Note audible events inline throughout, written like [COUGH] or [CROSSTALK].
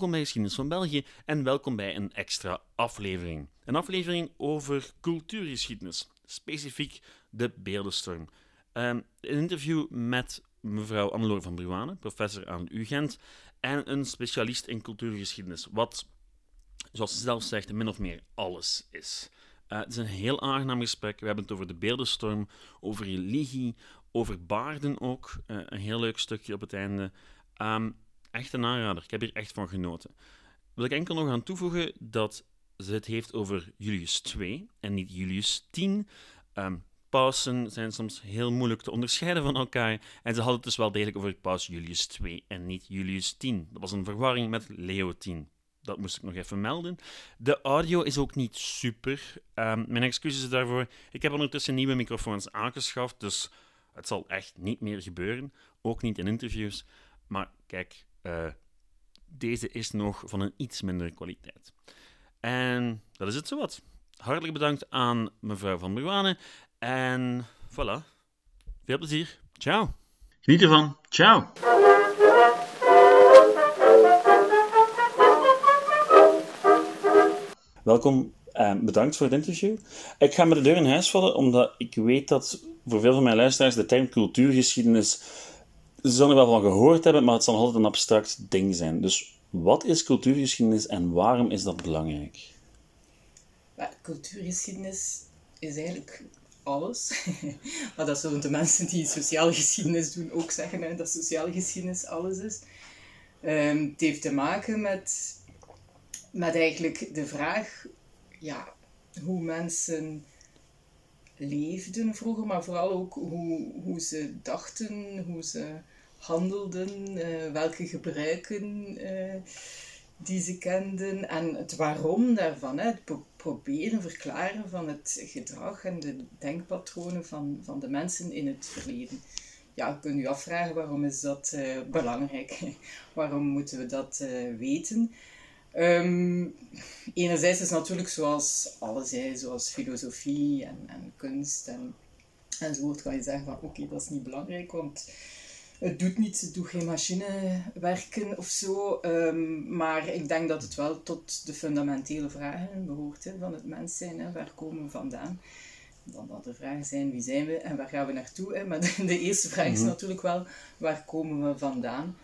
welkom bij Geschiedenis van België en welkom bij een extra aflevering. Een aflevering over cultuurgeschiedenis, specifiek de Beeldenstorm. Um, een interview met mevrouw Annelore van Bruane, professor aan UGent, en een specialist in cultuurgeschiedenis, wat, zoals ze zelf zegt, min of meer alles is. Uh, het is een heel aangenaam gesprek. We hebben het over de Beeldenstorm, over religie, over baarden ook. Uh, een heel leuk stukje op het einde. Um, echt een aanrader. Ik heb hier echt van genoten. Wil ik enkel nog aan toevoegen dat ze het heeft over Julius II en niet Julius X. Um, ehm, pausen zijn soms heel moeilijk te onderscheiden van elkaar. En ze hadden het dus wel degelijk over paus Julius II en niet Julius X. Dat was een verwarring met Leo X. Dat moest ik nog even melden. De audio is ook niet super. Um, mijn excuses daarvoor. Ik heb ondertussen nieuwe microfoons aangeschaft, dus het zal echt niet meer gebeuren. Ook niet in interviews. Maar kijk, uh, deze is nog van een iets mindere kwaliteit. En dat is het zowat. Hartelijk bedankt aan mevrouw Van Bruane. En voilà. Veel plezier. Ciao. Geniet ervan. Ciao. Welkom en bedankt voor het interview. Ik ga met de deur in huis vallen, omdat ik weet dat voor veel van mijn luisteraars de term cultuurgeschiedenis ze zullen er wel van gehoord hebben, maar het zal altijd een abstract ding zijn. Dus wat is cultuurgeschiedenis en waarom is dat belangrijk? cultuurgeschiedenis is eigenlijk alles. [LAUGHS] maar dat zullen de mensen die sociale geschiedenis doen ook zeggen, hè, dat sociale geschiedenis alles is. Um, het heeft te maken met, met eigenlijk de vraag ja, hoe mensen leefden vroeger, maar vooral ook hoe, hoe ze dachten, hoe ze handelden, uh, welke gebruiken uh, die ze kenden en het waarom daarvan. Hè, het proberen verklaren van het gedrag en de denkpatronen van, van de mensen in het verleden. Ja, je kunt u afvragen waarom is dat uh, belangrijk? [LAUGHS] waarom moeten we dat weten? Um, enerzijds is natuurlijk zoals alles, hè, zoals filosofie en, en kunst en, enzovoort, kan je zeggen van oké, dat is niet belangrijk, want het doet niet, het doet geen machinewerken of zo. Um, maar ik denk dat het wel tot de fundamentele vragen behoort hè, van het mens zijn. Hè. Waar komen we vandaan? Dan dat de vragen zijn, wie zijn we en waar gaan we naartoe? Hè? Maar de, de eerste vraag is mhm. natuurlijk wel, waar komen we vandaan?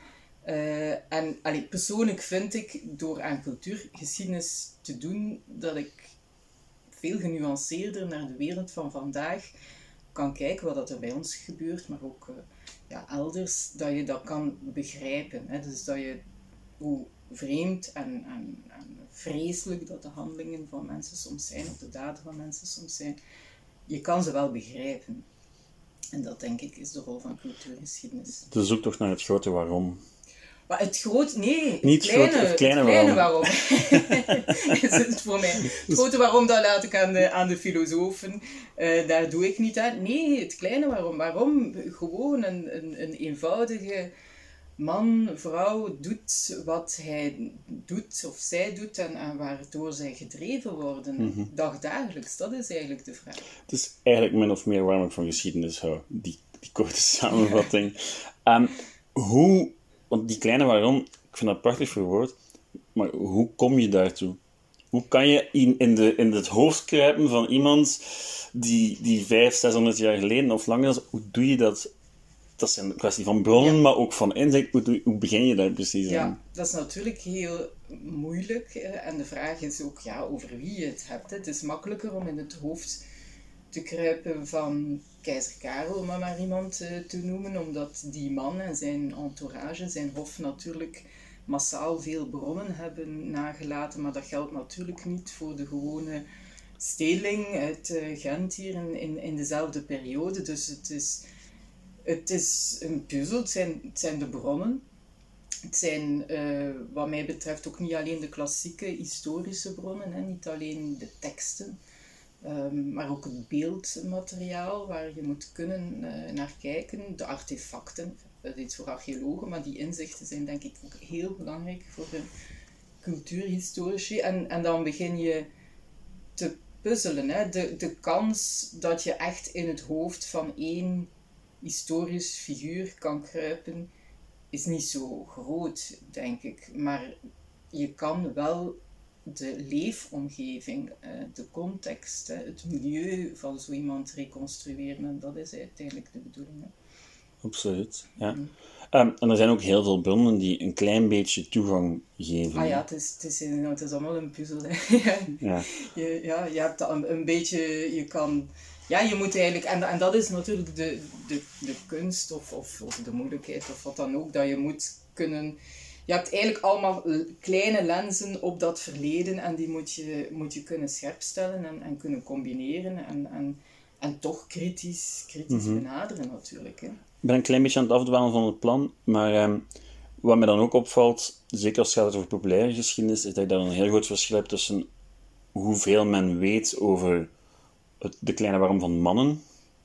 Uh, en allee, persoonlijk vind ik, door aan cultuurgeschiedenis te doen, dat ik veel genuanceerder naar de wereld van vandaag kan kijken, wat er bij ons gebeurt, maar ook uh, ja, elders, dat je dat kan begrijpen. Hè? Dus dat je, hoe vreemd en, en, en vreselijk dat de handelingen van mensen soms zijn, of de daden van mensen soms zijn, je kan ze wel begrijpen. En dat denk ik is de rol van cultuurgeschiedenis. De zoektocht naar het grote waarom. Maar het grote, nee, Niet het kleine, het kleine, het kleine waarom. [LAUGHS] is het voor mij. Het grote waarom, dat laat ik aan de, aan de filosofen. Uh, daar doe ik niet aan. Nee, het kleine waarom. Waarom gewoon een, een, een eenvoudige man, vrouw doet wat hij doet of zij doet en, en waardoor zij gedreven worden, mm dagdagelijks. Dat is eigenlijk de vraag. Het is eigenlijk min of meer waarom ik van geschiedenis hou, die, die korte samenvatting. um, hoe want die kleine waarom, ik vind dat prachtig verwoord, maar hoe kom je daartoe? Hoe kan je in, in, de, in het hoofd kruipen van iemand die, die 500, 600 jaar geleden of langer is? Hoe doe je dat? Dat is een kwestie van bronnen, maar ook van inzicht. Hoe, hoe begin je daar precies ja, aan? dat is natuurlijk heel moeilijk. En de vraag is ook ja, over wie je het hebt. Het is makkelijker om in het hoofd te kruipen van keizer Karel, om maar iemand uh, te noemen, omdat die man en zijn entourage, zijn hof natuurlijk massaal veel bronnen hebben nagelaten, maar dat geldt natuurlijk niet voor de gewone stedeling uit uh, Gent hier in, in, in, dezelfde periode. Dus het is, het is een puzzel, het zijn, het zijn de bronnen. Het zijn, uh, wat mij betreft, ook niet alleen de klassieke historische bronnen, hè, niet alleen de teksten, Ehm, maar ook het beeldmateriaal waar je moet kunnen uh, naar kijken, de artefacten. Dat is voor archeologen, maar die inzichten zijn denk ik ook heel belangrijk voor de cultuurhistorici. En, en dan begin je te puzzelen. Hè. De, de kans dat je echt in het hoofd van één historisch figuur kan kruipen, is niet zo groot, denk ik. Maar je kan wel de leefomgeving, uh, de context, het milieu van zo iemand reconstrueren. En dat is uiteindelijk de bedoeling. Absoluut, ja. Mm. Um, en er zijn ook heel veel bronnen die een klein beetje toegang geven. Ah ja, het is, het is, het is allemaal een puzzel. [LAUGHS] ja. Je, ja, je hebt een, een beetje, je kan ja, je moet eigenlijk, en, en dat is natuurlijk de, de, de kunst of, of, of de moeilijkheid of wat dan ook, dat je moet kunnen. Je hebt eigenlijk allemaal kleine lenzen op dat verleden en die moet je, moet je kunnen scherpstellen en, en kunnen combineren en, en, en toch kritisch, kritisch mhm. benaderen natuurlijk. Hè. Ik ben een klein beetje aan het afdwalen van het plan, maar ehm, wat me dan ook opvalt, zeker als het gaat over populaire geschiedenis, is dat je daar een heel groot verschil hebt tussen hoeveel men weet over het, de kleine warm van mannen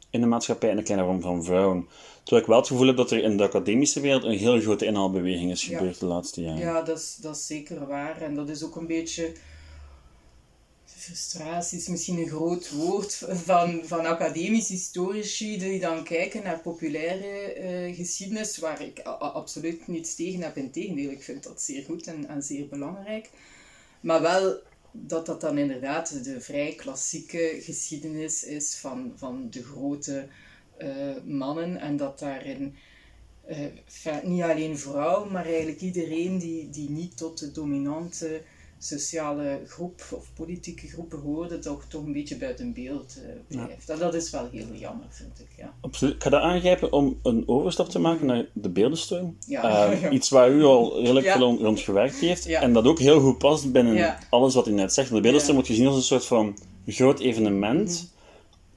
in de maatschappij en de kleine warm van vrouwen. Terwijl ik wel het gevoel heb dat er in de academische wereld een heel grote inhaalbeweging is gebeurd de laatste jaren. Ja, dat is, dat is zeker waar. En dat is ook een beetje frustratie is misschien een groot woord van, van academische historici die dan kijken naar populaire uh, geschiedenis, waar ik absoluut niets tegen heb. Integendeel, ik vind dat zeer goed en, en zeer belangrijk. Maar wel dat dat dan inderdaad de vrij klassieke geschiedenis is van, van de grote mannen en dat daarin uh, niet alleen vrouwen, maar eigenlijk iedereen die, die niet tot de dominante sociale groep of politieke groep behoorde, toch, toch een beetje buiten beeld uh, blijft. Ja. Dat, is wel heel jammer, vind ik. Ja. Absoluut. Ik ga dat aangrijpen om een overstap te maken naar de beeldenstroom. Ja. [LAUGHS] Uh, iets waar u al redelijk veel rond gewerkt heeft en dat ook heel goed past binnen alles wat u net zegt. De beeldenstroom wordt gezien als een soort van groot evenement, mhm.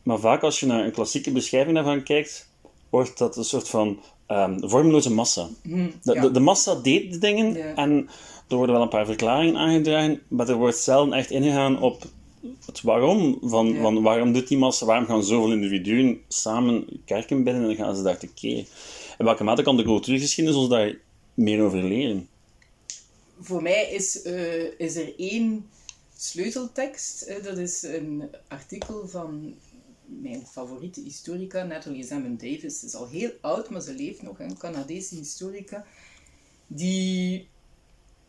Maar vaak als je naar een klassieke beschrijving daarvan kijkt, wordt dat een soort van um, vormeloze massa. Mhm. De, de, de, massa deed de dingen en er worden wel een paar verklaringen aangedragen, maar er wordt zelden echt ingegaan op het waarom. Van, van waarom doet die massa, waarom gaan zoveel individuen samen kerken binnen en gaan ze daar tekeer? In welke mate kan de cultuurgeschiedenis ons daar meer over leren? Voor mij is, uh, is er één sleuteltekst. Uh, dat is een artikel van mijn favoriete historica, Natalie Zemmen Davis. Ze is al heel oud, maar ze leeft nog, een Canadese historica. Die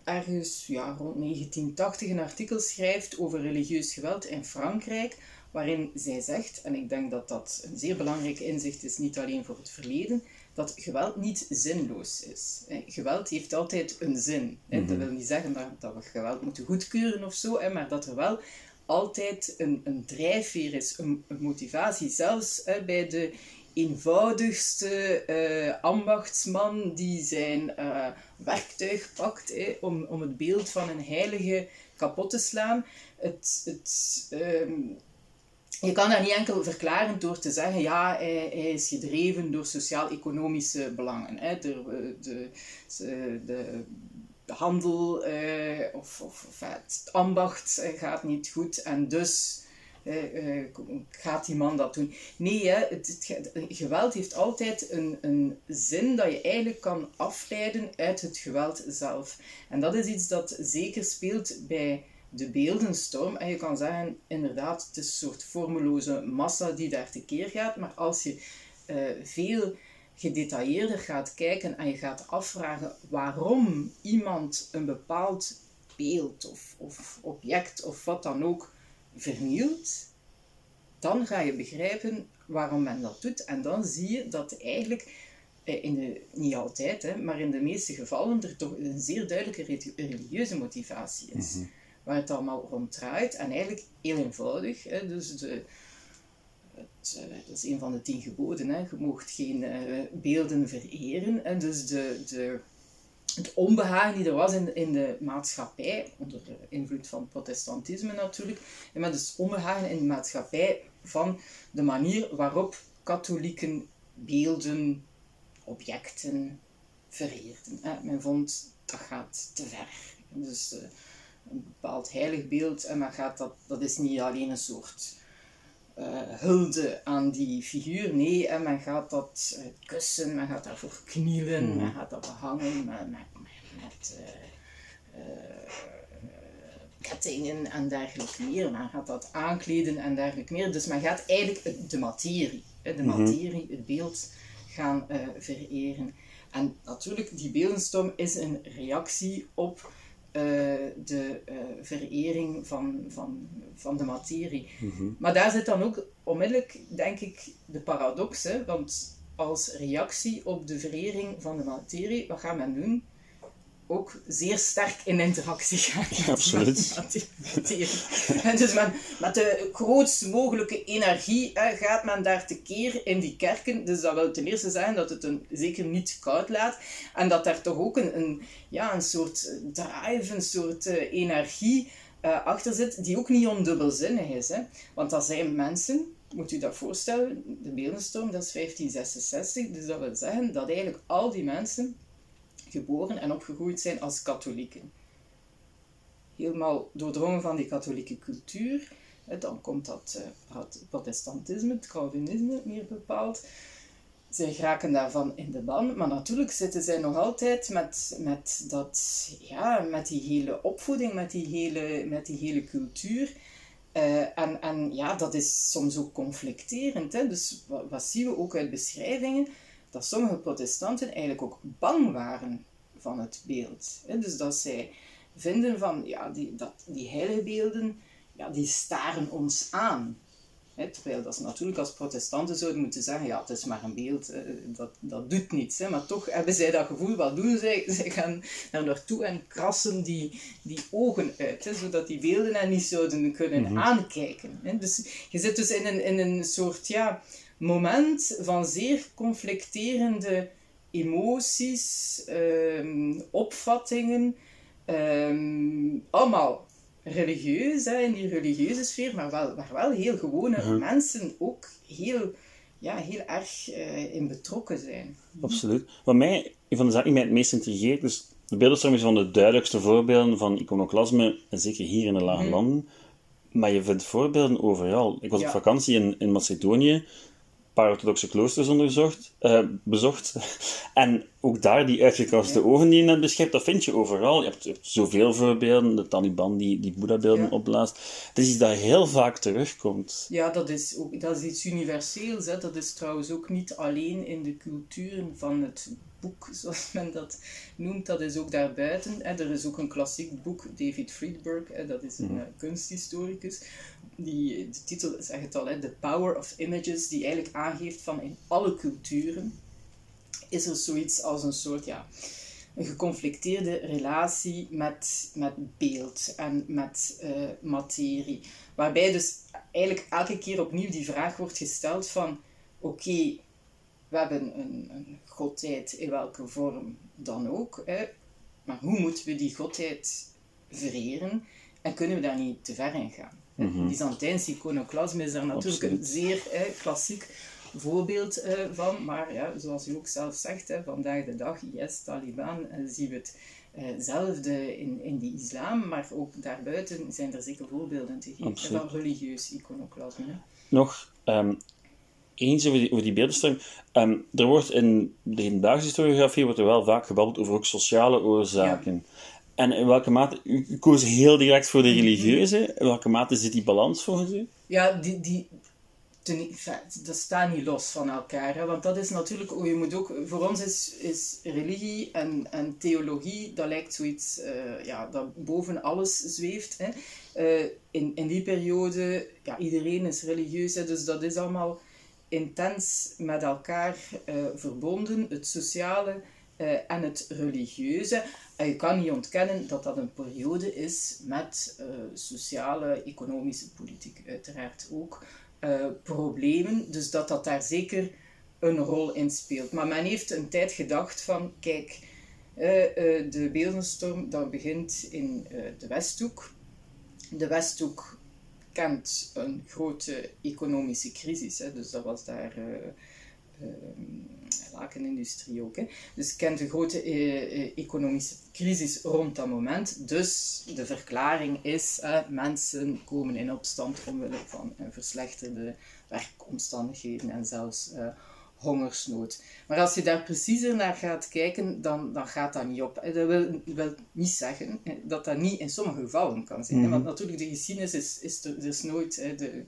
ergens ja, rond 1980 een artikel schrijft over religieus geweld in Frankrijk, waarin zij zegt, en ik denk dat dat een zeer belangrijk inzicht is, niet alleen voor het verleden, dat geweld niet zinloos is. Geweld heeft altijd een zin. Dat mhm. wil niet zeggen dat, dat we geweld moeten goedkeuren of zo, maar dat er wel altijd een, een drijfveer is, een, motivatie. Zelfs bij de eenvoudigste uh, ambachtsman die zijn uh, werktuig pakt om, om het beeld van een heilige kapot te slaan. Het, het, um, je kan dat niet enkel verklaren door te zeggen, ja, hij, hij is gedreven door sociaal-economische belangen. Hè. De, de, de handel uh, of, of, of, het ambacht gaat niet goed en dus gaat die man dat doen? Nee, hè, het, geweld heeft altijd een, een zin dat je eigenlijk kan afleiden uit het geweld zelf. En dat is iets dat zeker speelt bij de beeldenstorm. En je kan zeggen, inderdaad, het is een soort formeloze massa die daar tekeer gaat. Maar als je veel gedetailleerder gaat kijken en je gaat afvragen waarom iemand een bepaald beeld of, of object of wat dan ook vernielt, dan ga je begrijpen waarom men dat doet. En dan zie je dat eigenlijk, eh, in de, niet altijd, hè, maar in de meeste gevallen, er toch een zeer duidelijke religieuze motivatie is. Mhm. Waar het allemaal rond draait. En eigenlijk heel eenvoudig. Hè, dus de, dat is een van de tien geboden. Hè. Je mocht geen uh, beelden vereren. En dus de, de het onbehagen die er was in, in de maatschappij, onder invloed van protestantisme natuurlijk, en met dus onbehagen in de maatschappij van de manier waarop katholieken beelden, objecten vereerden. Men vond dat gaat te ver. Dus uh, een bepaald heilig beeld, en gaat dat, dat is niet alleen een soort hulde aan die figuur. Nee, en men gaat dat uh, kussen, men gaat daarvoor knielen, mm. men gaat dat behangen met, met, met uh, kettingen en dergelijke meer. Men gaat dat aankleden en dergelijke meer. Dus men gaat eigenlijk de materie, de mhm. materie, het beeld gaan vereren. En natuurlijk, die beeldenstorm is een reactie op de verering van, van, van de materie. Mhm. Maar daar zit dan ook onmiddellijk, denk ik, de paradox. Hè? Want als reactie op de verering van de materie, wat gaat men doen? Ook zeer sterk in interactie gaan. Ja, absoluut. [LAUGHS] Dus men, met de grootst mogelijke energie hè, gaat men daar tekeer in die kerken. Dus dat wil ten eerste zeggen dat het een, zeker niet koud laat. En dat daar toch ook een, een, ja, een soort drive, een soort uh, energie uh, achter zit, die ook niet ondubbelzinnig is. Hè. Want dat zijn mensen, moet u dat voorstellen, de Beeldenstorm, dat is 1566. Dus dat wil zeggen dat eigenlijk al die mensen geboren en opgegroeid zijn als katholieken. Helemaal doordrongen van die katholieke cultuur. Dan komt dat uh, protestantisme, het Calvinisme meer bepaald. Zij raken daarvan in de ban, maar natuurlijk zitten zij nog altijd met, met, dat, ja, met die hele opvoeding, met die hele, met die hele cultuur. Uh, en, en ja, dat is soms ook conflicterend. Hè? Dus wat zien we ook uit beschrijvingen? Dat sommige protestanten eigenlijk ook bang waren van het beeld. Dus dat zij vinden van, ja, die, dat, die heilige beelden, ja, die staren ons aan. Terwijl dat ze natuurlijk als protestanten zouden moeten zeggen, ja, het is maar een beeld, dat, dat doet niets. Maar toch hebben zij dat gevoel, wat doen zij? [LAUGHS] Zij gaan daar naartoe en krassen die, die ogen uit, zodat die beelden hen niet zouden kunnen mhm. aankijken. Dus je zit dus in een, in een soort, ja, moment van zeer conflicterende emoties, um, opvattingen, um, allemaal religieus, hè, in die religieuze sfeer, maar wel, waar wel heel gewone mensen ook heel, ja, heel erg uh, in betrokken zijn. Absoluut. Wat mij, een van de zaken die mij het meest intrigeert, dus de beeldenstorm is van de duidelijkste voorbeelden van iconoclasme, en zeker hier in de Lage mhm. Landen. Maar je vindt voorbeelden overal. Ik was op vakantie in, in Macedonië paar orthodoxe kloosters onderzocht, uh, bezocht. [LAUGHS] en ook daar die uitgekaste ja. ogen die je net beschrijft, dat vind je overal. Je hebt, je hebt zoveel voorbeelden, de Taliban die, die Boeddha-beelden opblaast. Het is iets dat heel vaak terugkomt. Ja, dat is, ook, dat is iets universeels. Hè. Dat is trouwens ook niet alleen in de culturen van het boek, [LAUGHS] zoals men dat noemt, dat is ook daarbuiten. Er is ook een klassiek boek, David Friedberg, dat is een mhm. eh, kunsthistoricus. Die, de titel zegt het al, The Power of Images, die eigenlijk aangeeft van in alle culturen is er zoiets als een soort, ja, een geconflicteerde relatie met, met beeld en met uh, materie. Waarbij dus eigenlijk elke keer opnieuw die vraag wordt gesteld van, oké, we hebben een, een, godheid in welke vorm dan ook. Hè. Maar hoe moeten we die godheid vereren? En kunnen we daar niet te ver in gaan? Mm -hmm. Byzantijns iconoclasme is daar natuurlijk een zeer hè, klassiek voorbeeld uh, van. Maar ja, zoals u ook zelf zegt, hè, vandaag de dag, yes, Taliban, uh, zien we hetzelfde uh, in, in de islam. Maar ook daarbuiten zijn er zeker voorbeelden te geven van religieus iconoclasme. Nog um, eens over die, over die. Um, er wordt in de hedendaagse historiografie wordt er wel vaak gebabbeld over ook sociale oorzaken. En in welke mate, u, u, koos heel direct voor de religieuze, in welke mate zit die balans volgens u? Ja, die, die, ten, dat staat niet los van elkaar. Hè? Want dat is natuurlijk, je moet ook, voor ons is, is religie en, en theologie, dat lijkt zoiets uh, ja, dat boven alles zweeft. Hè? Uh, in, in die periode, ja, iedereen is religieus, hè? dus dat is allemaal intens met elkaar uh, verbonden, het sociale uh, en het religieuze. En je kan niet ontkennen dat dat een periode is met uh, sociale, economische, politiek uiteraard ook problemen. Dus dat dat daar zeker een rol in speelt. Maar men heeft een tijd gedacht van, kijk, de beeldenstorm dat begint in de Westhoek. De Westhoek kent een grote economische crisis. Hè. Dus dat was daar uh, uh, lakenindustrie ook. Hè. Dus kent een grote uh, economische crisis rond dat moment. Dus de verklaring is, mensen komen in opstand omwille van verslechterde werkomstandigheden en zelfs hongersnood. Maar als je daar preciezer naar gaat kijken, dan, dan gaat dat niet op. Dat wil, wil niet zeggen dat dat niet in sommige gevallen kan zijn. Mm Want natuurlijk, de geschiedenis is, is, er, is nooit de,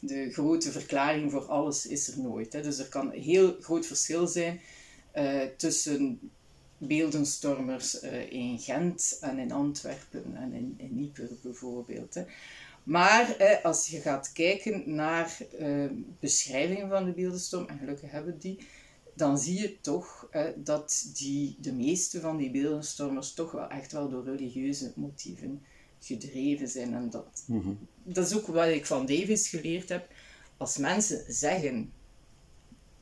de grote verklaring voor alles is er nooit. Dus er kan een heel groot verschil zijn uh, tussen beeldenstormers uh, in Gent en in Antwerpen en in, in Yper bijvoorbeeld. Hè. Maar eh, als je gaat kijken naar uh, beschrijvingen van de beeldenstorm, en gelukkig hebben we die, dan zie je toch eh, dat die, de meeste van die beeldenstormers toch wel echt wel door religieuze motieven gedreven zijn. En dat, mhm. dat is ook wat ik van Davis geleerd heb. Als mensen zeggen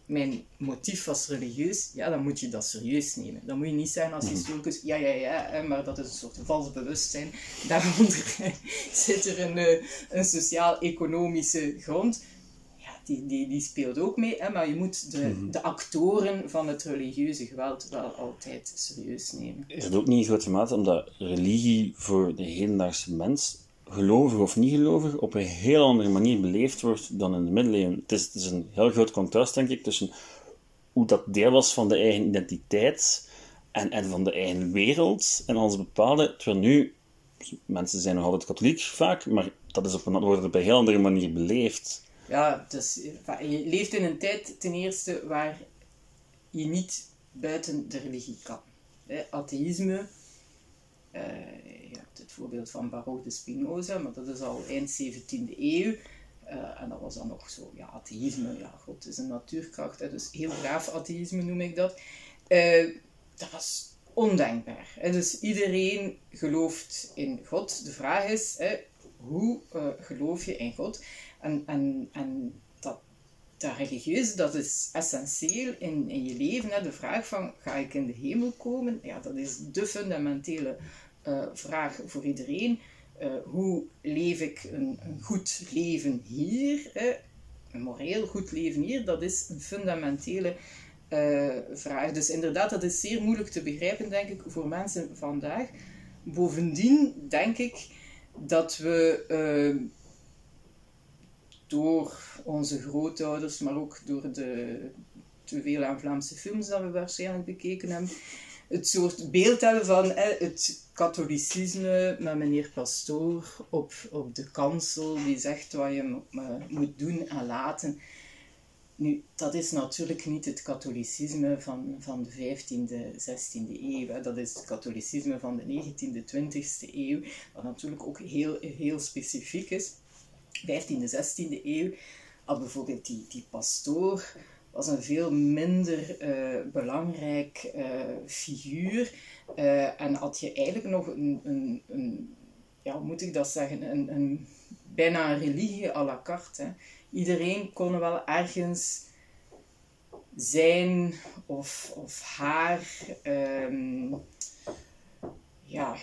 mijn motief was religieus, ja, dan moet je dat serieus nemen. Dan moet je niet zijn als mhm. historicus, ja, ja, ja, maar dat is een soort vals bewustzijn. Daaronder [LAUGHS] zit er een, eh, een sociaal-economische grond. Ja, die, die, die speelt ook mee, hè, maar je moet de, mhm. de actoren van het religieuze geweld wel altijd serieus nemen. Is het ook niet in grote mate omdat religie voor de hedendaagse mens gelovig of niet gelovig op een heel andere manier beleefd wordt dan in de middeleeuwen. Het is, het is een heel groot contrast, denk ik, tussen hoe dat deel was van de eigen identiteit en, en van de eigen wereld en alles bepaalde. Terwijl nu, mensen zijn nog altijd katholiek vaak, maar dat is op een, wordt op een heel andere manier beleefd. Ja, dus je leeft in een tijd ten eerste waar je niet buiten de religie kan. Atheïsme, uh, het voorbeeld van Baruch de Spinoza, maar dat is al eind 17e eeuw. Uh, en dat was dan nog zo, ja, atheïsme, ja, God is een natuurkracht, hè, dus heel graaf atheïsme noem ik dat. Uh, dat was ondenkbaar. Dus iedereen gelooft in God. De vraag is, hè, hoe geloof je in God? En, en, en dat, dat dat is essentieel in, in je leven. Hè. De vraag van, ga ik in de hemel komen? Ja, dat is de fundamentele uh, vraag voor iedereen. Uh, hoe leef ik een, een goed leven hier? Een moreel goed leven hier, dat is een fundamentele uh, vraag. Dus inderdaad, dat is zeer moeilijk te begrijpen, denk ik, voor mensen vandaag. Bovendien denk ik dat we door onze grootouders, maar ook door de te veel aan Vlaamse films dat we waarschijnlijk bekeken hebben, het soort beeld hebben van het katholicisme met meneer Pastoor op, op de kansel, die zegt wat je moet doen en laten. Nu, dat is natuurlijk niet het katholicisme van, van de 15e, 16e eeuw. Dat is het katholicisme van de 19e, 20e eeuw, wat natuurlijk ook heel, heel specifiek is. 15e, 16e eeuw had bijvoorbeeld die, die pastoor was een veel minder uh, belangrijk uh, figuur. Uh, en had je eigenlijk nog een, een, een, ja, hoe moet ik dat zeggen, een, een bijna een religie à la carte. Hè. Iedereen kon wel ergens zijn of, of haar um, ja,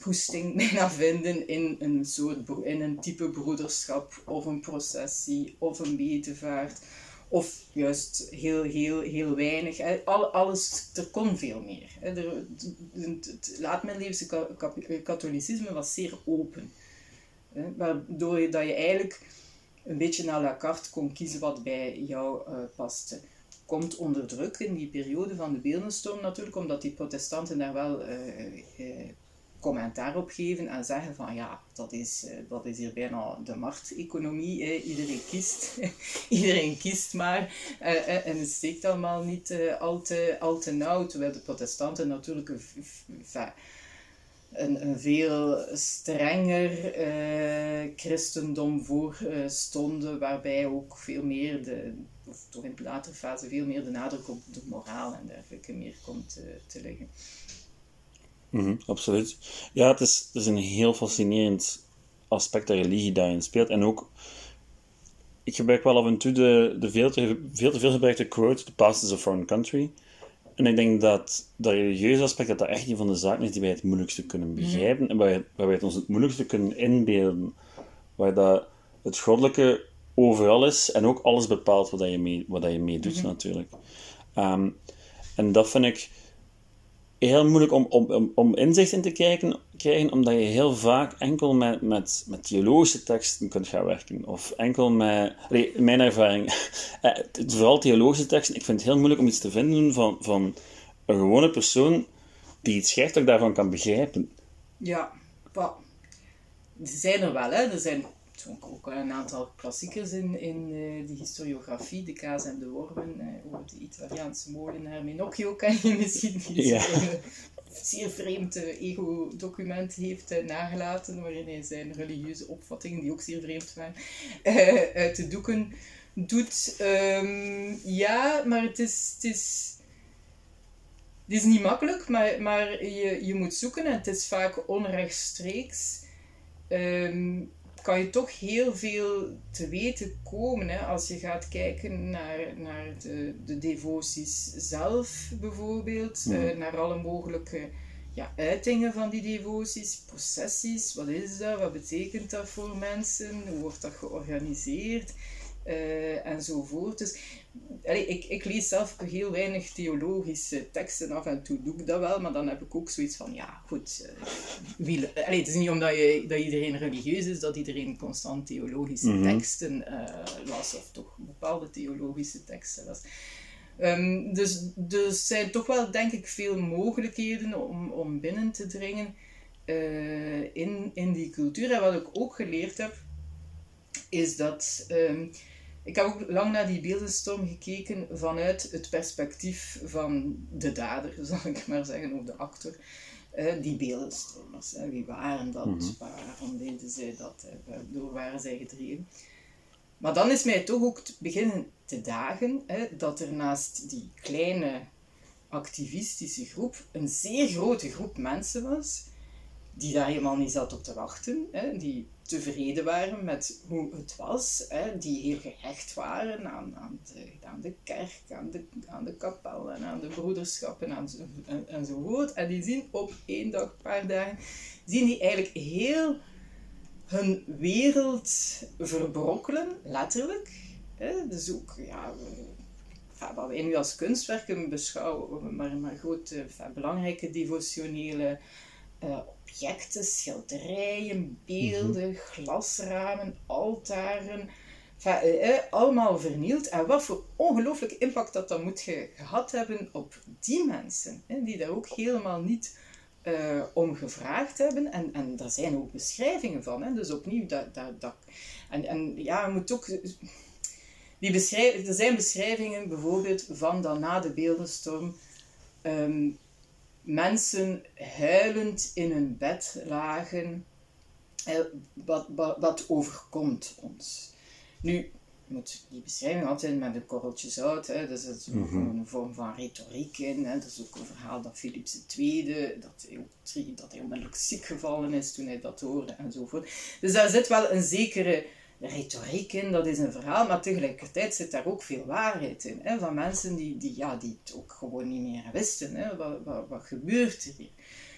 goesting [LAUGHS] bijna vinden in een, soort, in een type broederschap of een processie of een bedevaart of juist heel, heel, heel weinig. Al, alles, er kon veel meer. Er, het laat-middeleeuwse katholicisme was zeer open. Waardoor je, dat je eigenlijk een beetje naar la carte kon kiezen wat bij jou uh, paste. Komt onder druk in die periode van de beeldenstorm natuurlijk, omdat die protestanten daar wel uh, commentaar op geven en zeggen van ja, dat is, eh, dat is hier bijna de markteconomie. Iedereen kiest, [LAUGHS] iedereen kiest maar. Uh, uh, en het steekt allemaal niet al, te, al te nauw, terwijl de protestanten natuurlijk een, een, een veel strenger christendom voor stonden, waarbij ook veel meer de, of toch in de latere fase veel meer de nadruk op de moraal en dergelijke meer komt te liggen. Mm absoluut. Ja, het is, het is een heel fascinerend aspect dat religie daarin speelt. En ook, ik gebruik wel af en toe de, de veel, te, veel te veel gebruikte quote, the past is a foreign country. En ik denk dat dat religieuze aspect, dat dat echt een van de zaken is die wij het moeilijkste kunnen mhm. begrijpen. En waar, waar wij het ons het moeilijkste kunnen inbeelden. Waar dat het goddelijke overal is en ook alles bepaalt wat je mee, wat je mee doet, mhm. natuurlijk. Um, en dat vind ik heel moeilijk om, om, om inzicht in te krijgen, krijgen, omdat je heel vaak enkel met, met, met theologische teksten kunt gaan werken. Of enkel met... mijn ervaring, [LAUGHS] eh, vooral theologische teksten, ik vind het heel moeilijk om iets te vinden van, van een gewone persoon die iets schrijft daarvan kan begrijpen. Ja, er zijn er wel, hè. Er zijn toen ook een aantal klassiekers in, in uh, de historiografie, de kaas en de wormen, uh, over de Italiaanse molenaar Menocchio ken je misschien, ja. een zeer vreemd ego-document heeft nagelaten, waarin hij zijn religieuze opvattingen, die ook zeer vreemd waren, uit de doeken doet. Um, ja, maar het is... Het is het is niet makkelijk, maar, maar je, je moet zoeken en het is vaak onrechtstreeks. Um, kan je toch heel veel te weten komen hè, als je gaat kijken naar, naar de, de devoties zelf bijvoorbeeld, uh, naar alle mogelijke ja, uitingen van die devoties, processies, wat is dat, wat betekent dat voor mensen, hoe wordt dat georganiseerd uh, enzovoort. Dus ik, ik lees zelf heel weinig theologische teksten. Af en toe doe ik dat wel, maar dan heb ik ook zoiets van, ja, goed. Uh, wie, het is niet omdat je, dat iedereen religieus is, dat iedereen constant theologische mhm. teksten uh, las, of toch bepaalde theologische teksten las. Um, dus, dus er zijn toch wel, denk ik, veel mogelijkheden om, om binnen te dringen uh, in, in die cultuur. En wat ik ook geleerd heb, is dat... Um, ik heb ook lang naar die beeldenstorm gekeken vanuit het perspectief van de dader, [LAUGHS] zal ik maar zeggen, of de actor. die beeldenstormers, wie waren dat, mm waarom deden zij dat, door waren zij gedreven. Maar dan is mij toch ook beginnen te dagen dat er naast die kleine activistische groep een zeer grote groep mensen was die daar helemaal niet zat op te wachten, die tevreden waren met hoe het was, hè, die heel gehecht waren aan, aan, de, de kerk, aan de, aan de kapel en aan de broederschappen en, en, enzovoort. En die zien op één dag, een paar dagen, zien die eigenlijk heel hun wereld verbrokkelen, letterlijk. Hè. Dus ook, ja, wat wij nu als kunstwerken beschouwen, maar, maar grote, belangrijke devotionele uh, objecten, schilderijen, beelden, mhm. glasramen, altaren. Eh, eh, allemaal vernield. En wat voor ongelooflijke impact dat dat moet gehad hebben op die mensen, hè, die daar ook helemaal niet uh, om gevraagd hebben. En, en daar zijn ook beschrijvingen van. Hè. Dus opnieuw, dat, dat, dat. En, en ja, je moet ook. Die beschrijf, er zijn beschrijvingen bijvoorbeeld van dan na de beeldenstorm. Ehm, mensen huilend in hun bed lagen. Eh, wat, wat, wat overkomt ons? Nu, je moet die beschrijving altijd met een korreltje zout. Hè. Dus dat is ook een vorm van retoriek in. Hè. Dat is ook een verhaal dat Philips II, dat hij, dat hij onmiddellijk ziek gevallen is toen hij dat hoorde enzovoort. Dus daar zit wel een zekere retoriek in, dat is een verhaal, maar tegelijkertijd zit daar ook veel waarheid in. Hè, van mensen die, die, ja, die het ook gewoon niet meer wisten. Hè, wat, wat, gebeurt er hier?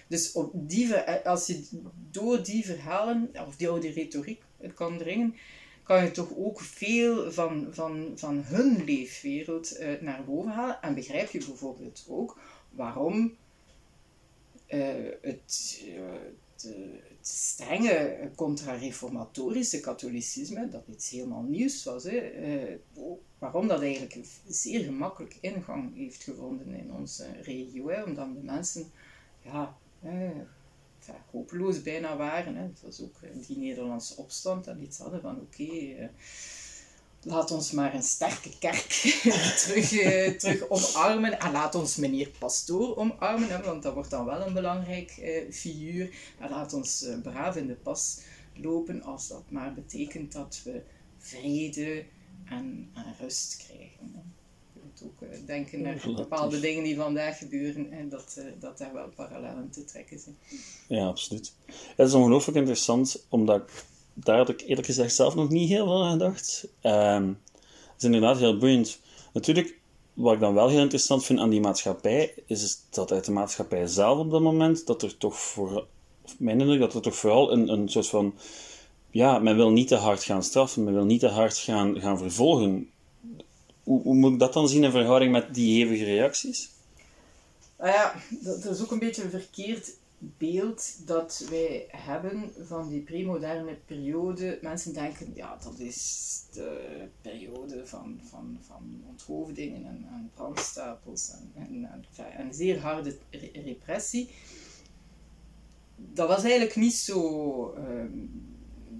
Dus op die, als je door die verhalen, of door die retoriek kan dringen, kan je toch ook veel van, van, van hun leefwereld uh, naar boven halen. En begrijp je bijvoorbeeld ook waarom het, het strenge contra-reformatorische katholicisme, dat iets helemaal nieuws was, hè, eh, waarom dat eigenlijk een zeer gemakkelijk ingang heeft gevonden in onze regio. Hè, omdat de mensen ja, eh, hopeloos bijna waren. Hè. Het was ook die Nederlandse opstand en iets hadden van oké. Eh, laat ons maar een sterke kerk [LAUGHS] terug, uh, terug omarmen. En laat ons meneer Pastoor omarmen, hè, want dat wordt dan wel een belangrijk uh, figuur. En laat ons uh, braaf in de pas lopen, als dat maar betekent dat we vrede en, en rust krijgen. Je moet ook denken naar bepaalde dingen die vandaag gebeuren en dat, dat daar wel parallellen te trekken zijn. Ja, absoluut. Het is ongelooflijk interessant, omdat daar had ik eerlijk gezegd zelf nog niet heel veel aan gedacht. Um, het is inderdaad heel boeiend. Natuurlijk, wat ik dan wel heel interessant vind aan die maatschappij, is dat uit de maatschappij zelf op dat moment, dat er toch voor, mijn dat er toch vooral een, een soort van, ja, men wil niet te hard gaan straffen, men wil niet te hard gaan, gaan vervolgen. Hoe, hoe moet ik dat dan zien in verhouding met die hevige reacties? Nou ja, dat is ook een beetje verkeerd beeld dat wij hebben van die premoderne periode. Mensen denken, ja, dat is de periode van, van, van onthoofdingen en, en brandstapels en, en, en, zeer harde repressie. Dat was eigenlijk niet zo, ehm,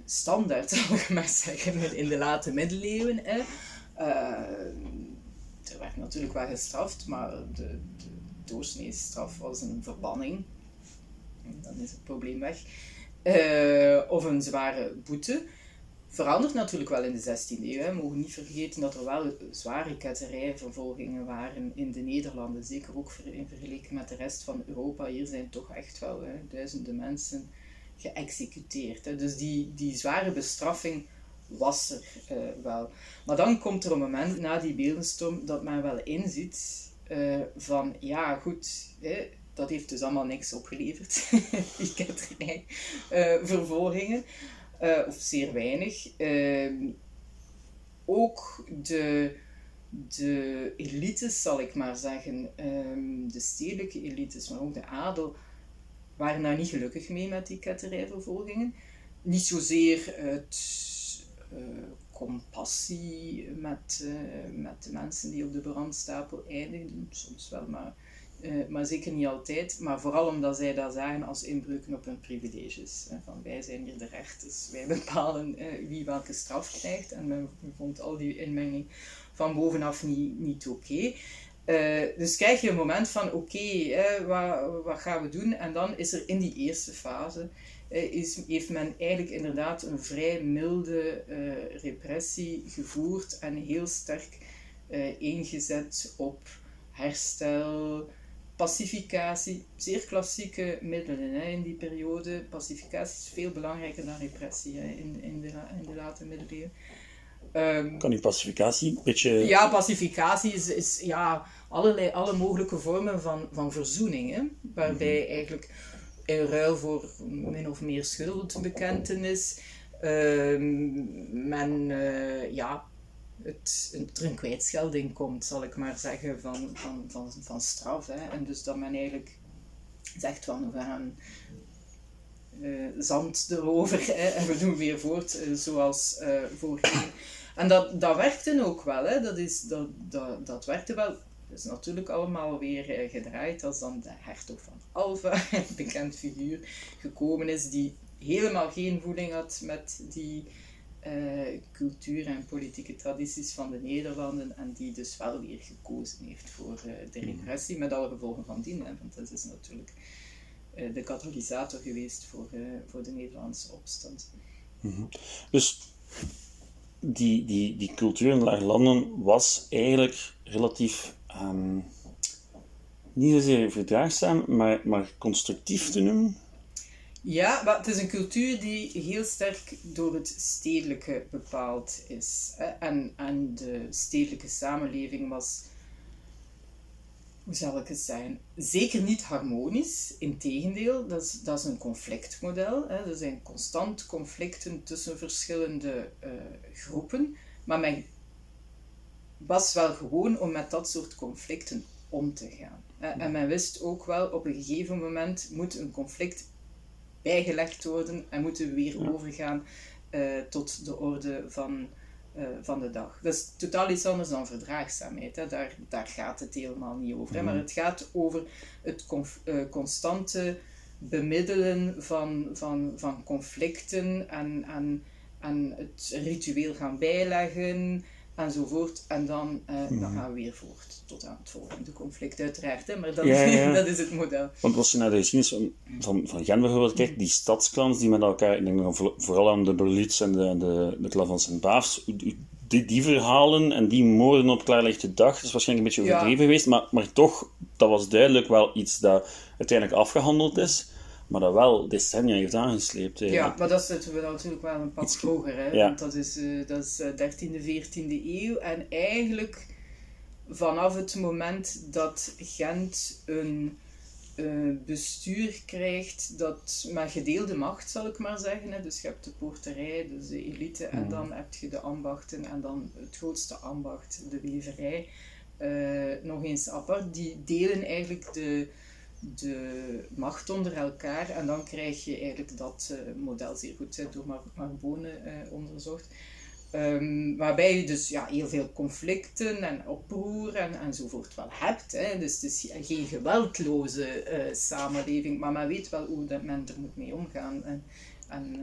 standaard, [LAUGHS] zal ik maar zeggen, in de late middeleeuwen. Hè. er werd natuurlijk wel gestraft, maar de, de straf was een verbanning. Dan is het probleem weg. of een zware boete verandert natuurlijk wel in de 16e eeuw. We mogen niet vergeten dat er wel zware ketterijvervolgingen waren in de Nederlanden. Zeker ook in vergeleken met de rest van Europa. Hier zijn toch echt wel hè, duizenden mensen geëxecuteerd. Hè. Dus die, die zware bestraffing was er uh, wel. Maar dan komt er een moment na die beeldenstorm dat men wel inziet uh, van ja goed, hè, dat heeft dus allemaal niks opgeleverd, [LAUGHS] die ketterijvervolgingen. Uh, uh, of zeer weinig. Uh, ook de, de elites, zal ik maar zeggen, um, de stedelijke elites, maar ook de adel, waren daar niet gelukkig mee met die ketterijvervolgingen. Niet zozeer uit uh, compassie met, met de mensen die op de brandstapel eindigden, soms wel, maar uh, maar zeker niet altijd. Maar vooral omdat zij dat zagen als inbreuken op hun privileges. Hè. Van wij zijn hier de rechters, wij bepalen uh, wie welke straf krijgt. En men vond al die inmenging van bovenaf niet, niet oké. Uh, dus krijg je een moment van oké, wat, wat gaan we doen? En dan is er in die eerste fase, is, heeft men eigenlijk inderdaad een vrij milde repressie gevoerd en heel sterk ingezet op herstel, pacificatie, zeer klassieke middelen hè, in die periode. Pacificatie is veel belangrijker dan repressie hè, in, in, de, in de late middeleeuwen. Um, kan die pacificatie een beetje... Ja, pacificatie is, is ja, allerlei, alle mogelijke vormen van, van verzoening. Hè, waarbij mhm. eigenlijk in ruil voor min of meer schuldbekentenis uh, men uh, ja, het, er een kwijtschelding komt, zal ik maar zeggen, van, van, van, van straf. Hè. En dus dat men eigenlijk zegt van we gaan uh, zand erover hè, en we doen weer voort uh, zoals uh, voorheen. En dat, dat werkte ook wel, hè. Dat, is, dat, dat, dat werkte wel. Het is natuurlijk allemaal weer gedraaid als dan de hertog van Alva, [LAUGHS] een bekend figuur, gekomen is die helemaal geen voeling had met die uh, cultuur en politieke tradities van de Nederlanden en die dus wel weer gekozen heeft voor uh, de mhm. repressie, met alle gevolgen van dien. Hè, want dat is natuurlijk uh, de katalysator geweest voor, voor de Nederlandse opstand. Mm Dus die, die, die cultuur in lage landen was eigenlijk relatief um, niet zozeer verdraagzaam, maar, maar constructief te noemen. Ja, maar het is een cultuur die heel sterk door het stedelijke bepaald is. En, en de stedelijke samenleving was, hoe zal ik het zeggen, zeker niet harmonisch. Integendeel, dat is, dat is een conflictmodel. Er zijn constant conflicten tussen verschillende uh, groepen. Maar men was wel gewoon om met dat soort conflicten om te gaan. En men wist ook wel, op een gegeven moment moet een conflict bijgelegd worden en moeten we weer overgaan uh, tot de orde van, uh, van de dag. Dat is totaal iets anders dan verdraagzaamheid. Hè. Daar, daar gaat het helemaal niet over. Hè. Maar mhm. het gaat over het uh, constante bemiddelen van, van, van conflicten en, en, en het ritueel gaan bijleggen enzovoort. En dan, uh, dan mhm. gaan we weer voort tot aan het volgende conflict, uiteraard. Hè? Maar dat, [LAUGHS] dat is het model. Want als je naar de geschiedenis van, van, van Gent bijvoorbeeld kijkt, die stadsklans die met elkaar, ik denk dan vooral aan de Berlitz en de, de, de Klan van Sint-Baafs, die, die verhalen en die moorden op klaarlichte dag, dat is waarschijnlijk een beetje overdreven geweest, maar, maar toch, dat was duidelijk wel iets dat uiteindelijk afgehandeld is maar dat wel decennia heeft aangesleept. Ja, maar dat zitten we natuurlijk wel een pad hoger. Hè? Ja. Want dat is, uh, dat is 13e, eh, 14e eeuw. En eigenlijk vanaf het moment dat Gent een uh, bestuur krijgt dat met gedeelde macht, zal ik maar zeggen. Hè? Dus je hebt de poorterij, dus de elite, en mhm. dan heb je de ambachten en dan het grootste ambacht, de weverij. Uh, nog eens apart. Die delen eigenlijk de de macht onder elkaar. En dan krijg je eigenlijk dat uh, model zeer goed door Mar Marbone uh, onderzocht. Um, waarbij je dus ja, heel veel conflicten en oproer en, enzovoort wel hebt. Hè. Dus het is geen geweldloze samenleving, maar men weet wel hoe dat men er moet mee omgaan. En, en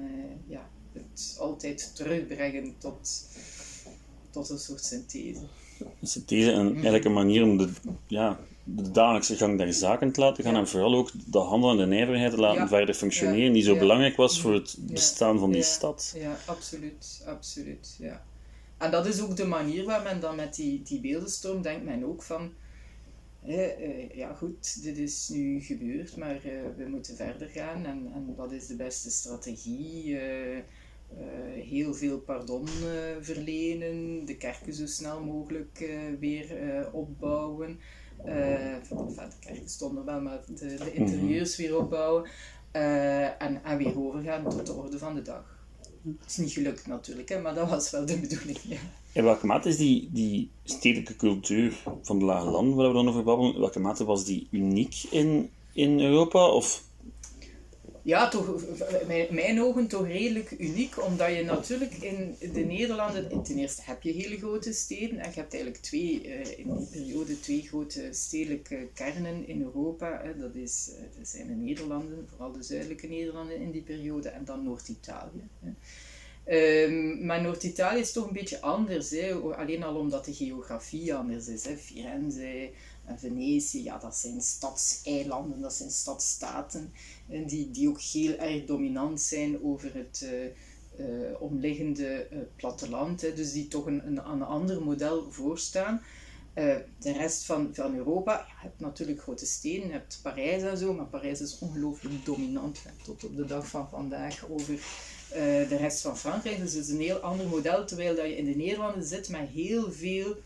ja, het altijd terugbrengen tot, tot een soort synthese. Een synthese en eigenlijk een manier om de, ja, de dagelijkse gang der zaken te laten gaan en vooral ook de handel en de nijverheid te laten verder functioneren, die zo belangrijk was voor het bestaan van die stad. Ja, absoluut, absoluut, ja. En dat is ook de manier waar men dan met die, die beeldenstorm denkt men ook van uh, ja goed, dit is nu gebeurd, maar uh, we moeten verder gaan en, en wat is de beste strategie? Uh, heel veel pardon verlenen, de kerken zo snel mogelijk weer opbouwen. enfin, de kerken stonden wel, maar de, de interieurs weer opbouwen en, en weer overgaan tot de orde van de dag. Het is niet gelukt natuurlijk, hè, maar dat was wel de bedoeling. Ja. In welke mate is die, die stedelijke cultuur van de lage landen, waar we dan over babbelen, in welke mate was die uniek in, in Europa? Of ja, toch, in mijn ogen toch redelijk uniek, omdat je natuurlijk in de Nederlanden, ten eerste heb je hele grote steden en je hebt eigenlijk twee, eh, in die periode twee grote stedelijke kernen in Europa. Dat, is, eh, zijn de Nederlanden, vooral de zuidelijke Nederlanden in die periode, en dan Noord-Italië. Um, maar Noord-Italië is toch een beetje anders, alleen al omdat de geografie anders is. Hè? Firenze, en Venetië, ja, dat zijn stadseilanden, dat zijn stadstaten, en die, die ook heel erg dominant zijn over het uh, omliggende uh, platteland. Hè, dus die toch een, een, een ander model voorstaan. De rest van, van Europa, je hebt natuurlijk grote steden, je hebt Parijs en zo, maar Parijs is ongelooflijk dominant tot op de dag van vandaag over de rest van Frankrijk. Dus het is een heel ander model, terwijl dat je in de Nederlanden zit met heel veel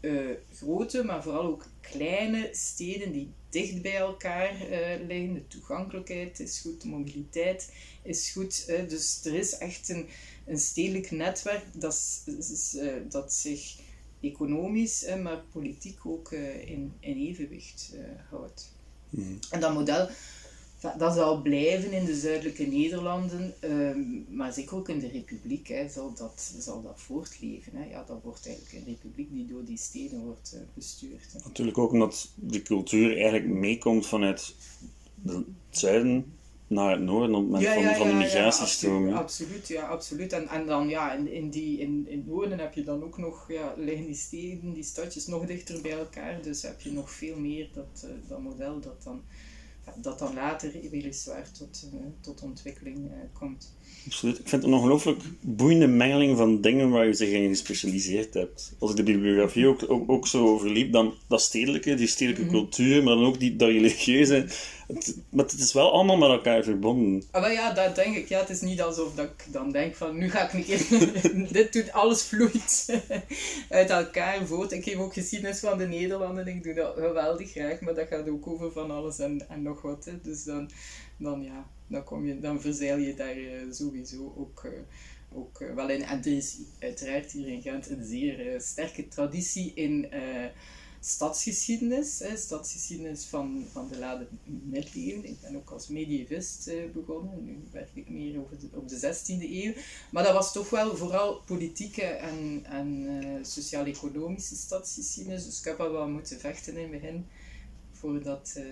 uh, grote, maar vooral ook kleine steden die dicht bij elkaar uh, liggen. De toegankelijkheid is goed, de mobiliteit is goed. Uh, dus er is echt een, een stedelijk netwerk dat, is, dat zich economisch, maar politiek ook in, in evenwicht houdt. Mm. En dat model dat zal blijven in de zuidelijke Nederlanden, um, maar zeker ook in de republiek hè, zal, dat, zal dat voortleven. Hè. Ja, dat wordt eigenlijk een republiek die door die steden wordt uh, bestuurd. Hè. Natuurlijk ook omdat de cultuur eigenlijk meekomt vanuit het zuiden naar het noorden op het van, van de migratiestroom. Ja, absoluut, ja, absoluut. En, en dan ja, in, in, die, in, in het noorden heb je dan ook nog, ja, liggen die steden, die stadjes nog dichter bij elkaar, dus heb je nog veel meer dat, uh, dat model dat dan dat dan later weliswaar tot, uh, tot ontwikkeling uh, komt. Absoluut. Ik vind het een ongelooflijk boeiende mengeling van dingen waar je zich in gespecialiseerd hebt. Als ik de bibliografie ook, ook, ook zo overliep, dan dat stedelijke, die stedelijke -hmm. cultuur, maar dan ook die, dat religieuze. Het, maar het is wel allemaal met elkaar verbonden. Ah, wel ja, dat denk ik. Ja, het is niet alsof dat ik dan denk van, nu ga ik een keer... [LAUGHS] Dit doet, alles vloeit [LAUGHS] uit elkaar voort. Ik geef ook geschiedenis van de Nederlanden. Ik doe dat geweldig graag, maar dat gaat ook over van alles en, en nog wat. Hè. Dus dan, dan ja, dan, kom je, dan verzeil je daar uh, sowieso ook, uh, ook uh, wel in. En er is uiteraard hier in Gent een zeer sterke traditie in stadsgeschiedenis, stadsgeschiedenis van, van de late middeleeuwen. Ik ben ook als medievist begonnen, nu werk ik meer over de, op de 16e eeuw. Maar dat was toch wel vooral politieke en, en sociaal-economische stadsgeschiedenis. Dus ik heb wel wat moeten vechten in het begin voor dat uh,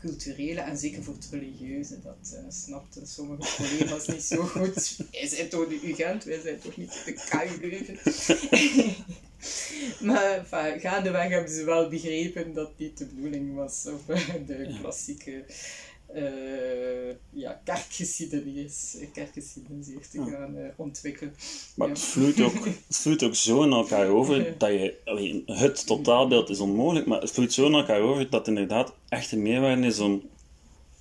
culturele en zeker voor het religieuze. Dat uh, snapten sommige collega's niet zo goed. [LAUGHS] Wij zijn toch de UGent, wij zijn toch niet de KU Leuven. [LAUGHS] maar enfin, gaandeweg hebben ze wel begrepen dat dit de bedoeling was. Of de klassieke uh, ja, kerkgeschiedenis, kerkgeschiedenis heeft te gaan uh, ontwikkelen. Maar het, vloeit ook, [LAUGHS] het vloeit ook zo in elkaar over dat je, alleen, het totaalbeeld is onmogelijk, maar het vloeit zo in elkaar over dat het inderdaad echt een meerwaarde is om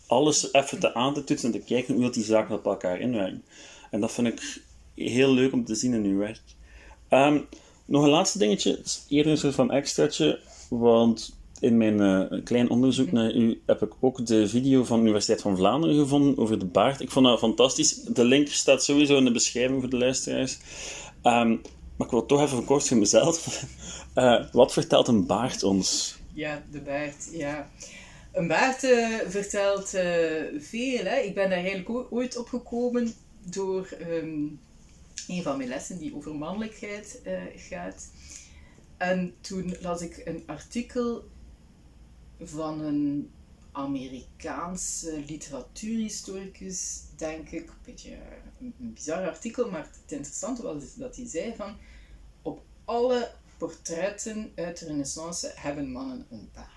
alles even te aan te toetsen en te kijken hoe die zaken op elkaar inwerken. En dat vind ik heel leuk om te zien in uw werk. Um, nog een laatste dingetje, eerder een soort van extraatje, want in mijn uh, klein onderzoek naar u heb ik ook de video van de Universiteit van Vlaanderen gevonden over de baard. Ik vond dat fantastisch. De link staat sowieso in de beschrijving voor de luisteraars. Um, maar ik wil toch even kort voor mezelf. Uh, [LAUGHS] wat vertelt een baard ons? Ja, de baard, ja. Een baard uh, vertelt veel. Hè? Ik ben daar eigenlijk ooit op gekomen door um, een van mijn lessen die over mannelijkheid gaat. En toen las ik een artikel van een Amerikaanse literatuurhistoricus, denk ik. Een beetje een, bizar artikel, maar het interessante was dat hij zei van op alle portretten uit de renaissance hebben mannen een baard.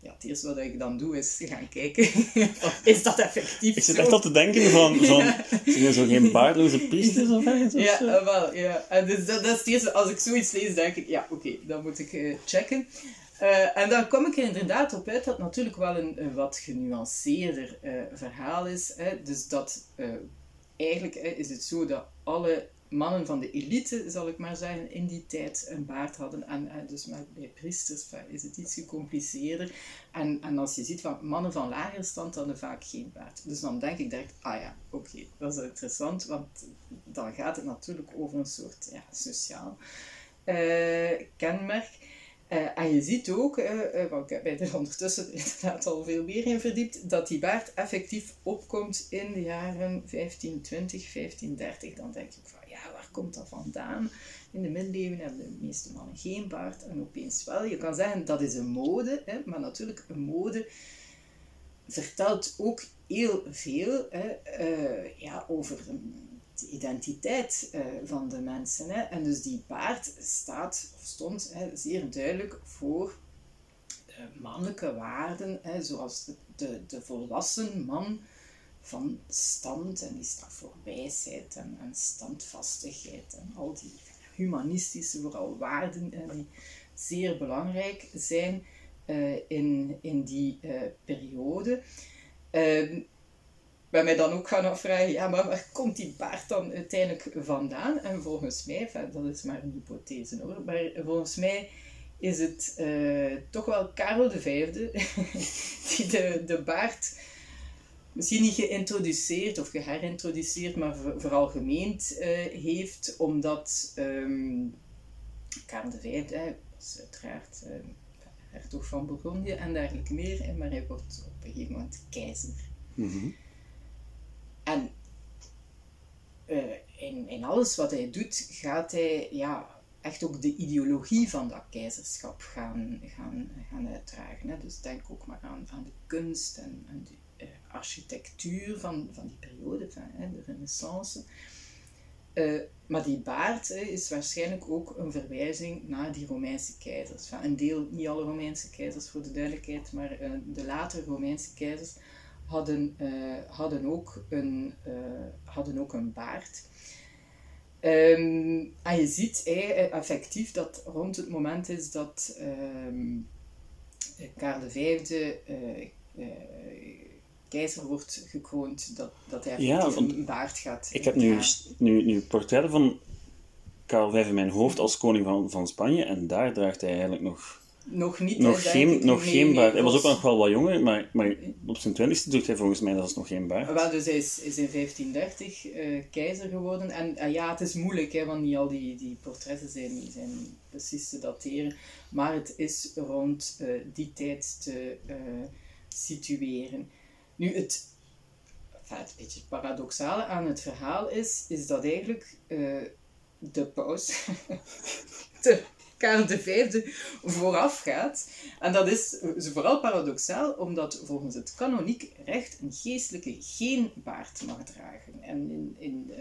Ja, het eerste wat ik dan doe is gaan kijken, [LAUGHS] is dat effectief Ik zit echt al te denken van, [LAUGHS] van ja. zijn zo geen baardloze priesters of ergens? Ja, wel, ja. En dus dat, dat, is het eerste, als ik zoiets lees, denk ik, ja, oké, dan moet ik uh, checken. Uh, en dan kom ik er inderdaad op uit dat het natuurlijk wel een, wat genuanceerder verhaal is. Hè. Dus dat eigenlijk is het zo dat alle mannen van de elite, zal ik maar zeggen, in die tijd een baard hadden. En, dus met, bij priesters is het iets gecompliceerder. En, en als je ziet van mannen van lagere stand hadden vaak geen baard. Dus dan denk ik direct, ah ja, oké, dat is interessant, want dan gaat het natuurlijk over een soort ja, sociaal kenmerk. Uh, en je ziet ook, uh, want ik heb er ondertussen [LAUGHS] inderdaad al veel meer in verdiept, dat die baard effectief opkomt in de jaren 1520, 1530. Dan denk ik van, ja, waar komt dat vandaan? In de middeleeuwen hebben de meeste mannen geen baard en opeens wel. Je kan zeggen, dat is een mode, hè, maar natuurlijk, een mode vertelt ook heel veel hè, uh, ja, over de identiteit uh, van de mensen. Hè. En dus die baard staat, of stond, hè, zeer duidelijk voor mannelijke waarden, hè, zoals de, de, de volwassen man van stand en die staat voor wijsheid en, standvastigheid en al die humanistische vooral waarden en die zeer belangrijk zijn uh, in, in die uh, periode. Uh, ben mij dan ook gaan afvragen, ja, maar waar komt die baard dan uiteindelijk vandaan? En volgens mij, dat is maar een hypothese hoor, maar volgens mij is het uh, toch wel Karel V [LAUGHS] die de, de baard misschien niet geïntroduceerd of geherintroduceerd, maar veralgemeend uh, heeft, omdat um, Karel V was uiteraard uh, hertog van Bourgondië en dergelijke meer, maar hij wordt op een gegeven moment keizer. Mm En uh, in, alles wat hij doet, gaat hij ja, echt ook de ideologie van dat keizerschap gaan, gaan, gaan uitdragen. Hè. Dus denk ook maar aan, de kunst en, de uh, architectuur van, van die periode, van, hè, de renaissance. Uh, maar die baard hè, is waarschijnlijk ook een verwijzing naar die Romeinse keizers. Een deel, niet alle Romeinse keizers voor de duidelijkheid, maar de latere Romeinse keizers hadden, hadden, ook, een, hadden ook een baard. Um, en je ziet eh, effectief dat rond het moment is dat um, Karel V uh, keizer wordt gekroond, dat, dat hij ja, een baard gaat Ik heb nu, nu, nu portretten van Karel V in mijn hoofd als koning van, van Spanje en daar draagt hij eigenlijk nog... Nog niet, nog geen, nog geen baard. hij was ook nog wel wat jonger, maar, maar op zijn twintigste doet hij volgens mij dat is nog geen baard. Wel, dus hij is, is in 1530 uh, eh, keizer geworden. En uh, ja, het is moeilijk, hè, want niet al die, die portretten zijn, zijn precies te dateren. Maar het is rond uh, die tijd te situeren. Nu, het, enfin, het beetje paradoxale aan het verhaal is, is dat eigenlijk de paus, [LAUGHS] de Karel V, vooraf gaat. En dat is vooral paradoxaal, omdat volgens het kanoniek recht een geestelijke geen baard mag dragen. En in, in uh,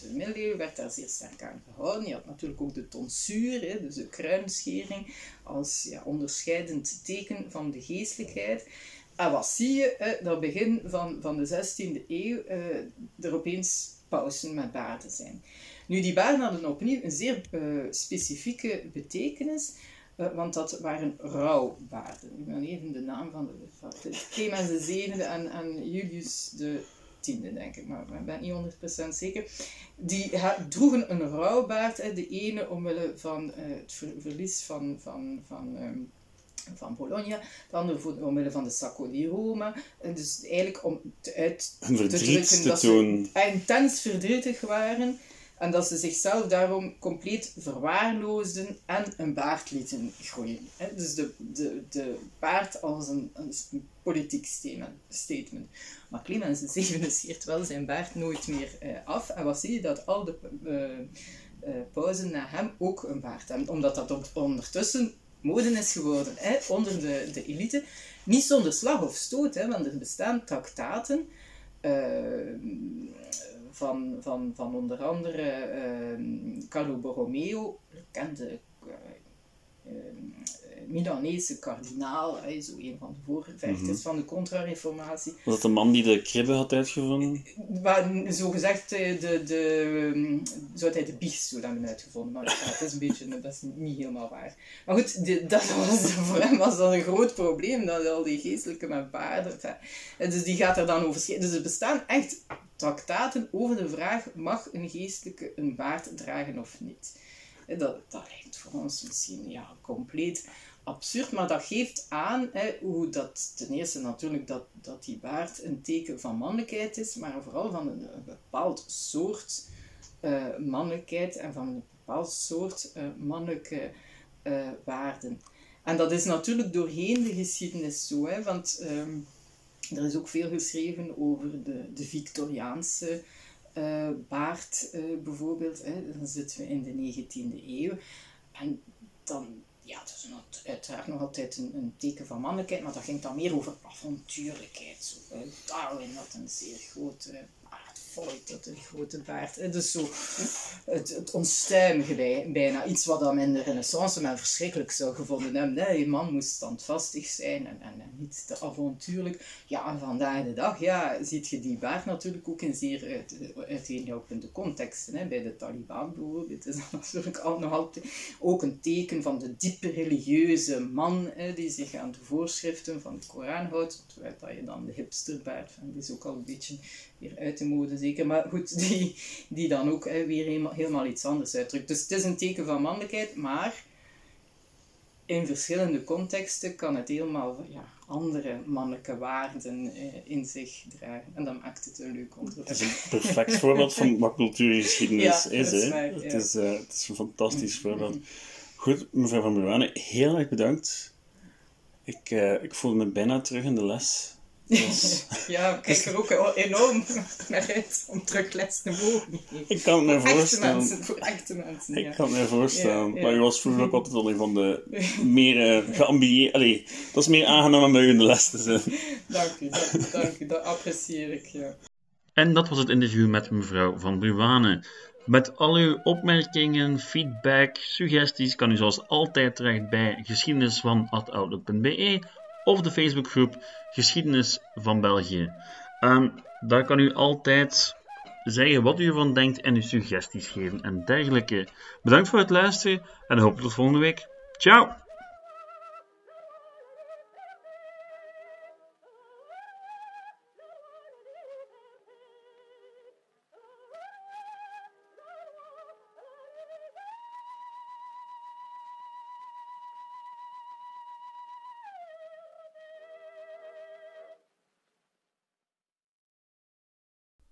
de middeleeuwen werd daar zeer sterk aan gehouden. Je had natuurlijk ook de tonsuur, hè, dus de kruinschering, als ja, onderscheidend teken van de geestelijkheid. En wat zie je, dat begin van, van de 16e eeuw uh, er opeens pausen met baarden zijn. Nu, die baarden hadden opnieuw een zeer uh, specifieke betekenis, uh, want dat waren rouwbaarden. Ik ben even de naam van de, van de Clemens de zevende en, en Julius de tiende, denk ik, maar ik ben niet 100% zeker. Die droegen een rouwbaard, de ene omwille van het verlies van, van, van um, van Bologna, de andere omwille van de Sacco di Roma. En dus eigenlijk om te uit te drukken dat ze intens verdrietig waren en dat ze zichzelf daarom compleet verwaarloosden en een baard lieten groeien. Dus de, de, de baard als een, een politiek statement. Maar Clemens VII scheert wel zijn baard nooit meer uh, af. En wat zie je? Dat al de uh, uh, pauzen na hem ook een baard hebben. Omdat dat ondertussen mode is geworden hè, onder de, de elite. Niet zonder slag of stoot, hè, want er bestaan traktaten van, van, van onder andere Carlo Borromeo, bekende Milanese kardinaal, zo een van de voorvechters mm van de contra-reformatie. Was dat de man die de kribbe had uitgevonden? Zo gezegd, de, de, de, zou hij de biechtstoel hebben uitgevonden, maar ja, dat is een beetje, dat is niet helemaal waar. Maar goed, dat was, voor hem was dat een groot probleem, dat al die geestelijke met paarden, dus die gaat er dan over Dus er bestaan echt traktaten over de vraag, mag een geestelijke een baard dragen of niet? Dat, dat lijkt voor ons misschien ja, compleet absurd, maar dat geeft aan hè, hoe dat ten eerste natuurlijk dat, dat die baard een teken van mannelijkheid is, maar vooral van een, bepaald soort uh, mannelijkheid en van een bepaald soort uh, mannelijke uh, waarden. En dat is natuurlijk doorheen de geschiedenis zo, hè, want ehm, er is ook veel geschreven over de, de Victoriaanse baard bijvoorbeeld. Hè. Dan zitten we in de 19e eeuw. En dan ja, het is uiteraard nog altijd een, een, teken van mannelijkheid, maar dat ging dan meer over avontuurlijkheid. Zo, Darwin had een zeer grote Floyd, dat een grote baard. Dus zo het, het onstuimige bijna. Iets wat dan in de renaissance men verschrikkelijk zou gevonden hebben. Je man moest standvastig zijn en, en, niet te avontuurlijk. Ja, en vandaag de dag ja, ziet je die baard natuurlijk ook in zeer uit, uiteenlopende contexten. Hè. Bij de Taliban bijvoorbeeld is dat [LAUGHS] natuurlijk al, nog altijd ook een teken van de diepe religieuze man hè, die zich aan de voorschriften van de Koran houdt. Terwijl dat je dan de hipsterbaard, en die is ook al een beetje weer uit de mode zeker. Maar goed, [LAUGHS] die, die dan ook hè, weer helemaal, helemaal iets anders uitdrukt. Dus het is een teken van mannelijkheid, maar in verschillende contexten kan het helemaal ja, andere mannelijke waarden eh, in zich dragen. En dat maakt het een leuk onderwerp. Het is een perfect [LAUGHS] voorbeeld van wat cultuurgeschiedenis ja, is. Hè? het, is uh, het is een fantastisch mm-hmm. voorbeeld. Goed, mevrouw Van Bruane, heel erg bedankt. Ik, uh, ik voel me bijna terug in de les. Dus, [LAUGHS] ja, ik kijk er ook enorm naar uit om terug les te mogen Ik kan me voorstellen. Mensen, voor echte mensen, Ik kan me voorstellen. Maar je was vroeger ook altijd al een van de [LAUGHS] meer uh, geambieerde... dat is meer aangenaam om bij u in de les te zijn. Dank u, dat, dank u. Dat apprecieer ik, ja. En dat was het interview met mevrouw Van Bruwane. Met al uw opmerkingen, feedback, suggesties kan u zoals altijd terecht bij geschiedenisvan.outlook.be of de Facebookgroep Geschiedenis van België. Um, daar kan u altijd zeggen wat u ervan denkt en uw suggesties geven en dergelijke. Bedankt voor het luisteren en hopelijk tot volgende week. Ciao!